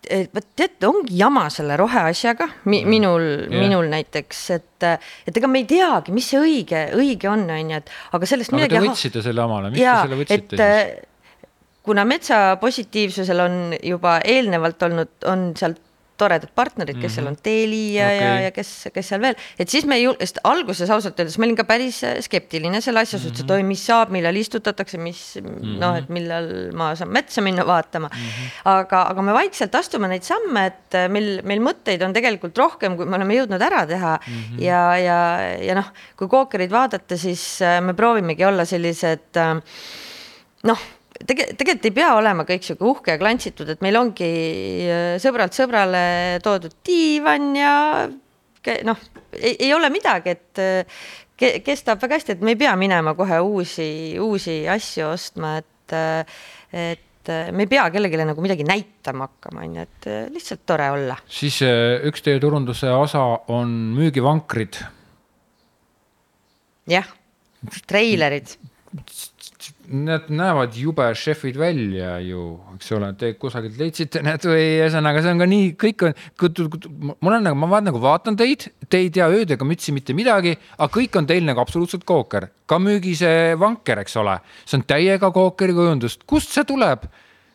Vot tead, ongi jama selle roheasjaga mi, mm. minul yeah., minul näiteks, et, et ega me ei teagi, mis see õige, õige on, on ju, et aga sellest aga midagi. Te võtsite selle omale, miks ja, te selle võtsite et, siis? kuna metsa positiivsusel on juba eelnevalt olnud, on sealt toredad partnerid, kes seal mhm. on, Teli ja okay., ja, ja kes, kes seal veel, et siis me ei julge, sest alguses ausalt öeldes ma olin ka päris äh, skeptiline selle asja suhtes mm -hmm., et oi, mis saab, millal istutatakse, mis mm -hmm. noh, et millal ma saan metsa minna vaatama mm. -hmm. aga, aga me vaikselt astume neid samme, et äh, meil, meil mõtteid on tegelikult rohkem, kui me oleme jõudnud ära teha mm. -hmm. ja, ja, ja noh, kui kookerid vaadata, siis äh, me proovimegi olla sellised noh tege-, tegelikult ei pea olema kõik sihuke uhke ja klantsitud, et meil ongi äh, sõbralt sõbrale toodud diivan ja noh, ei ole midagi, et äh, kestab väga hästi, et me ei pea minema kohe uusi, uusi asju ostma, et, äh, et me ei pea kellelegi nagu midagi näitama hakkama, on ju, et lihtsalt tore olla. siis üks teie turunduse osa on müügivankrid. jah, treilerid Need näevad jube šefid välja ju, eks ole, te kusagilt leidsite need või ühesõnaga, see on ka nii, kõik on, mul on nagu, ma vaatan nagu vaatan teid, te ei tea ööd ega mütsi mitte midagi, aga kõik on teil nagu absoluutselt kooker, ka müügi see vanker, eks ole, see on täiega kookeri kujundust, kust see tuleb?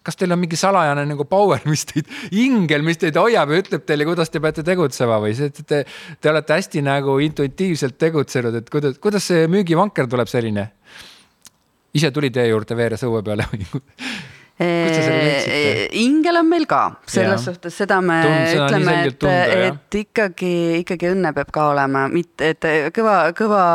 kas teil on mingi salajane nagu power, mis teid, ingel, mis teid hoiab ja ütleb teile, kuidas te peate tegutsema või see, et te, te olete hästi nagu intuitiivselt tegutsenud, et kuidas, kuidas see müügivanker tuleb selline? Ise tuli teie juurde veeres õue peale või ingel on meil ka, selles ja. suhtes seda me Tund, ütleme, et, et ikkagi, ikkagi õnne peab ka olema, mitte, et kõva, kõva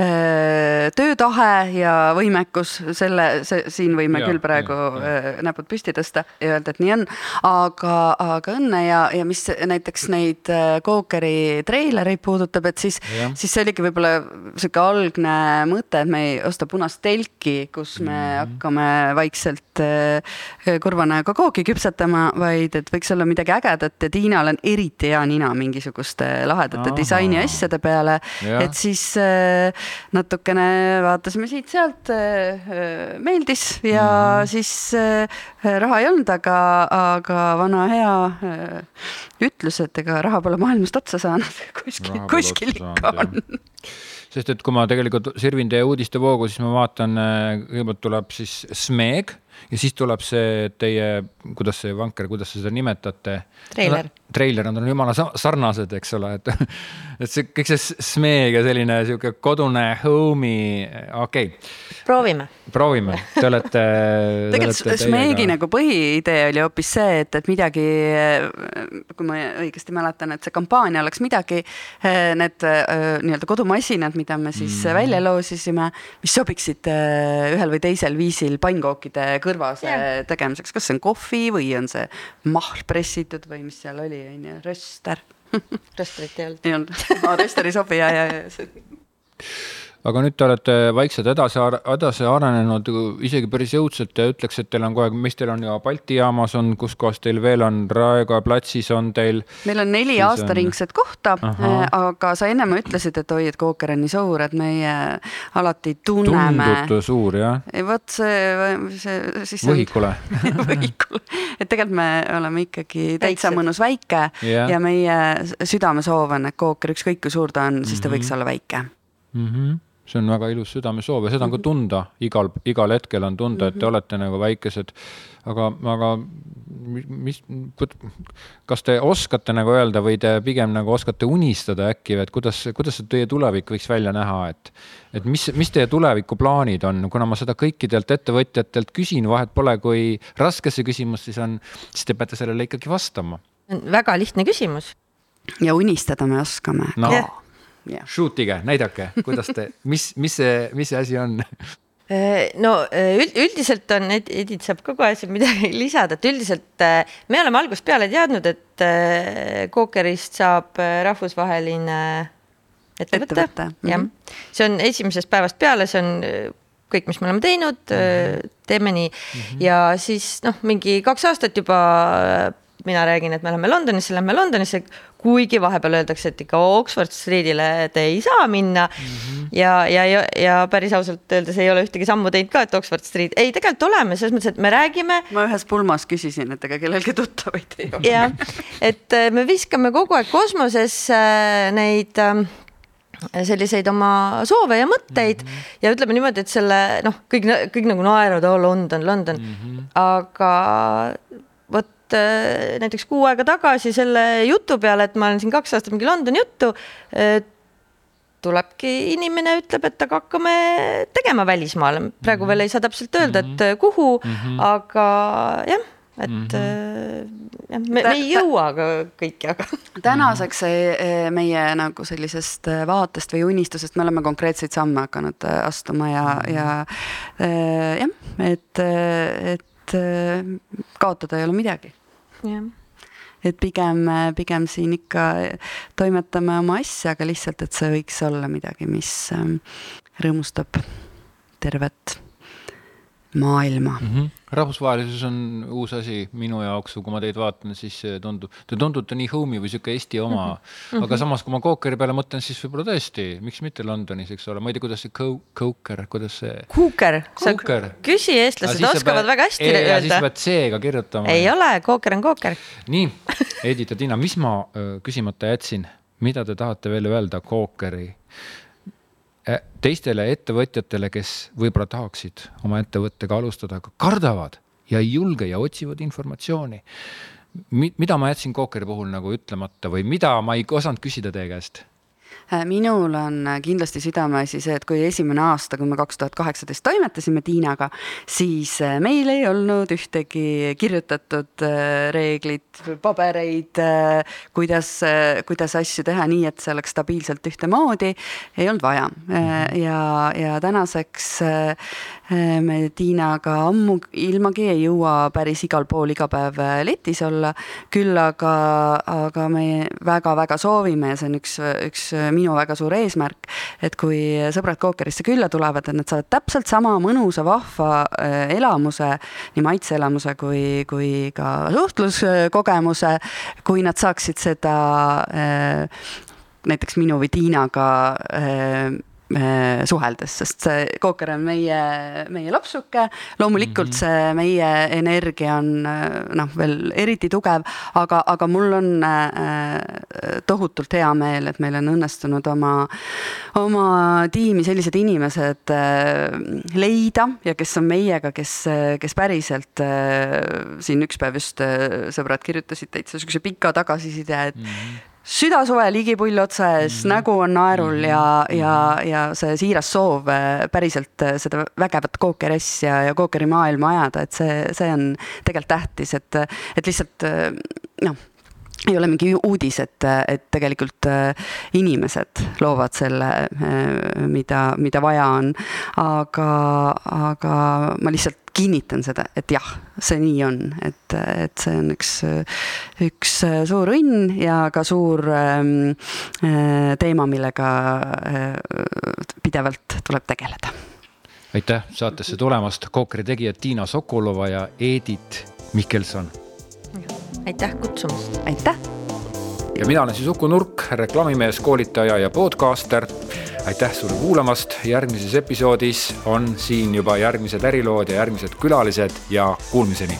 äh, töötahe ja võimekus, selle, see, siin võime ja, küll praegu ja, ja. näpud püsti tõsta ja öelda, et nii on, aga, aga õnne ja, ja mis näiteks neid Cookeri treilereid puudutab, et siis, siis see oligi võib-olla sihuke algne mõte, et me ei osta punast telki, kus me mm -hmm. hakkame vaikselt Äh, kurva näoga kooki küpsetama, vaid et võiks olla midagi ägedat ja Tiinal on eriti hea nina mingisuguste lahedate disaini asjade peale. et siis äh, natukene vaatasime siit-sealt, äh, meeldis ja mm. siis raha ei olnud, aga, aga vana hea ütlus, et ega raha pole maailmast otsa saanud, kuskil, kuskil ikka on sest et kui ma tegelikult sirvin teie uudistevoogu, siis ma vaatan, kõigepealt tuleb siis Smeg ja siis tuleb see teie, kuidas see vanker, kuidas te seda nimetate? treiler no,. treiler, nad on jumala sarnased, eks ole, et, et see kõik see smeeg ja selline sihuke kodune homey, okei okay.. proovime. proovime, te olete tegelikult smeegi nagu põhiidee oli hoopis see, et, et midagi, kui ma õigesti mäletan, et see kampaania oleks midagi, need nii-öelda kodumasinad, mida me siis mm. välja loosisime, mis sobiksid ühel või teisel viisil pannkookide kõrvase yeah. tegemiseks, kas see on kohvi või on see mahl pressitud või mis seal oli, on ju, röster röstrit ei olnud. ei olnud, röster ei sobi ja, ja, ja aga nüüd te olete vaikselt edasi, edasi arenenud isegi päris jõudsalt ja ütleks, et teil on kogu aeg, mis teil on ja Balti jaamas on, kus kohas teil veel on, Raekoja platsis on teil? meil on neli aastaringset on... kohta, äh, aga sa ennem ütlesid, et oi, et Kooker on nii suur, et meie alati tunneme. tundute suur, jah? vot see, see siis. võhikule võhikule, et tegelikult me oleme ikkagi täitsa mõnus väike yeah. ja meie südamesoov on, et Kooker, ükskõik kui suur ta on, siis ta mm -hmm. võiks olla väike mm. See on väga ilus südamesoov ja seda on ka mhm. tunda, igal, igal hetkel on tunda, et te mhm. olete nagu väikesed. aga, aga mis, kas te oskate nagu öelda või te pigem nagu oskate unistada äkki või et kuidas, kuidas see teie tulevik võiks välja näha, et, et mis, mis teie tulevikuplaanid on, kuna ma seda kõikidelt ettevõtjatelt küsin, vahet pole, kui raske see küsimus siis on, siis te peate sellele ikkagi vastama. väga lihtne küsimus. ja unistada me oskame no. yeah.. Shoot ige, näidake, kuidas te, mis, mis see, mis see asi on? Äh, no äh, üldiselt on, Edith saab ka kohe siin midagi lisada, et üldiselt äh, me oleme algusest peale teadnud, et Cookerist saab rahvusvaheline ettevõte, ettevõte., jah. Mhm. see on esimesest päevast peale, see on kõik, mis me oleme teinud mm, -hmm. teeme nii mm -hmm. ja siis noh, mingi kaks aastat juba mina räägin, et me läheme Londonisse, lähme Londonisse, kuigi vahepeal öeldakse, et ikka Oxford Streetile te ei saa minna mm. -hmm. ja, ja, ja, ja päris ausalt öeldes ei ole ühtegi sammu teinud ka, et Oxford Street, ei, tegelikult oleme selles mõttes, et me räägime. ma ühes pulmas küsisin, et ega kellelgi tuttavaid ei ole. jah, et äh, me viskame kogu aeg kosmosesse äh, neid ähm, selliseid oma soove ja mõtteid mm -hmm. ja ütleme niimoodi, et selle noh, kõik, kõik nagu naeravad, oo London, London mm, -hmm. aga et äh, näiteks kuu aega tagasi selle jutu peale, et ma olen siin kaks aastat mingi Londoni juttu, tulebki inimene, ütleb, et aga hakkame tegema välismaale, praegu veel ei saa täpselt öelda, et mhm. kuhu mm, -hmm. aga jah et mm -hmm. jah, me, me ei jõua ka kõike, aga. tänaseks meie nagu sellisest vaatest või unistusest me oleme konkreetseid samme hakanud astuma ja mm, -hmm. ja jah, et, et kaotada ei ole midagi et pigem, pigem siin ikka toimetame oma asja, aga lihtsalt, et see võiks olla midagi, mis ähm, rõõmustab tervet maailma mm. -hmm rahvusvahelisus on uus asi minu jaoks, kui ma teid vaatan, siis tundub, te tundute nii homey või sihuke Eesti oma mm. -hmm. aga samas, kui ma Cookeri peale mõtlen, siis võib-olla tõesti, miks mitte Londonis, eks ole, ma ei tea, kuidas see Coker, kuidas see. Cooker, küsi, eestlased oskavad pead, väga hästi e öelda. siis pead C-ga kirjutama. ei ole, Cooker on Cooker. nii, Edith ja Tiina, mis ma öö, küsimata jätsin, mida te tahate veel öelda Cookeri Äh, teistele ettevõtjatele, kes võib-olla tahaksid oma ettevõttega alustada, aga kardavad ja ei julge ja otsivad informatsiooni. mida ma jätsin Kookeri puhul nagu ütlemata või mida ma ei osanud küsida teie käest? Äh, minul on äh, kindlasti südameasi see, et kui esimene aasta, kui me kaks tuhat kaheksateist toimetasime Tiinaga, siis äh, meil ei olnud ühtegi kirjutatud reeglit, pabereid, kuidas, kuidas asju teha nii, et see oleks stabiilselt ühtemoodi, ei olnud vaja. ja, ja tänaseks me Tiinaga ammu ilmagi ei jõua päris igal pool iga päev letis olla, küll aga, aga me väga-väga soovime ja see on üks, üks minu väga suur eesmärk, et kui sõbrad Kookerisse külla tulevad, et nad saavad täpselt sama mõnusa, vahva äh, elamuse, nii maitseelamuse kui, kui ka suhtluskogemuse, kui nad saaksid seda äh, näiteks minu või Tiinaga äh, Äh, suheldes, sest see kooker on meie, meie lapsuke, loomulikult mm -hmm. see meie energia on äh, noh, veel eriti tugev, aga, aga mul on äh, tohutult hea meel, et meil on õnnestunud oma, oma tiimi sellised inimesed leida ja kes on meiega, kes, kes päriselt siin üks päev just sõbrad kirjutasid täitsa sihukese pika tagasiside, et mm -hmm südasuve ligipull otsa ees mm, -hmm. nägu on naerul -hmm. ja, ja, ja see siiras soov äh, päriselt äh, seda vägevat Cookeri-S ja, ja Cookeri maailma ajada, et see, see on tegelikult tähtis, et, et lihtsalt äh, noh ei ole mingi uudis, et, et tegelikult inimesed loovad selle, mida, mida vaja on. aga, aga ma lihtsalt kinnitan seda, et jah, see nii on, et, et see on üks, üks suur õnn ja ka suur ähm, äh, teema, millega äh, pidevalt tuleb tegeleda. aitäh saatesse tulemast, Kookri tegijad Tiina Sokolova ja Edith Mihkelson. Aitäh kutsumast. aitäh. ja mina olen siis Uku Nurk, reklaamimees, koolitaja ja podcaster aitäh sulle kuulamast, järgmises episoodis on siin juba järgmised ärilood ja järgmised külalised ja kuulmiseni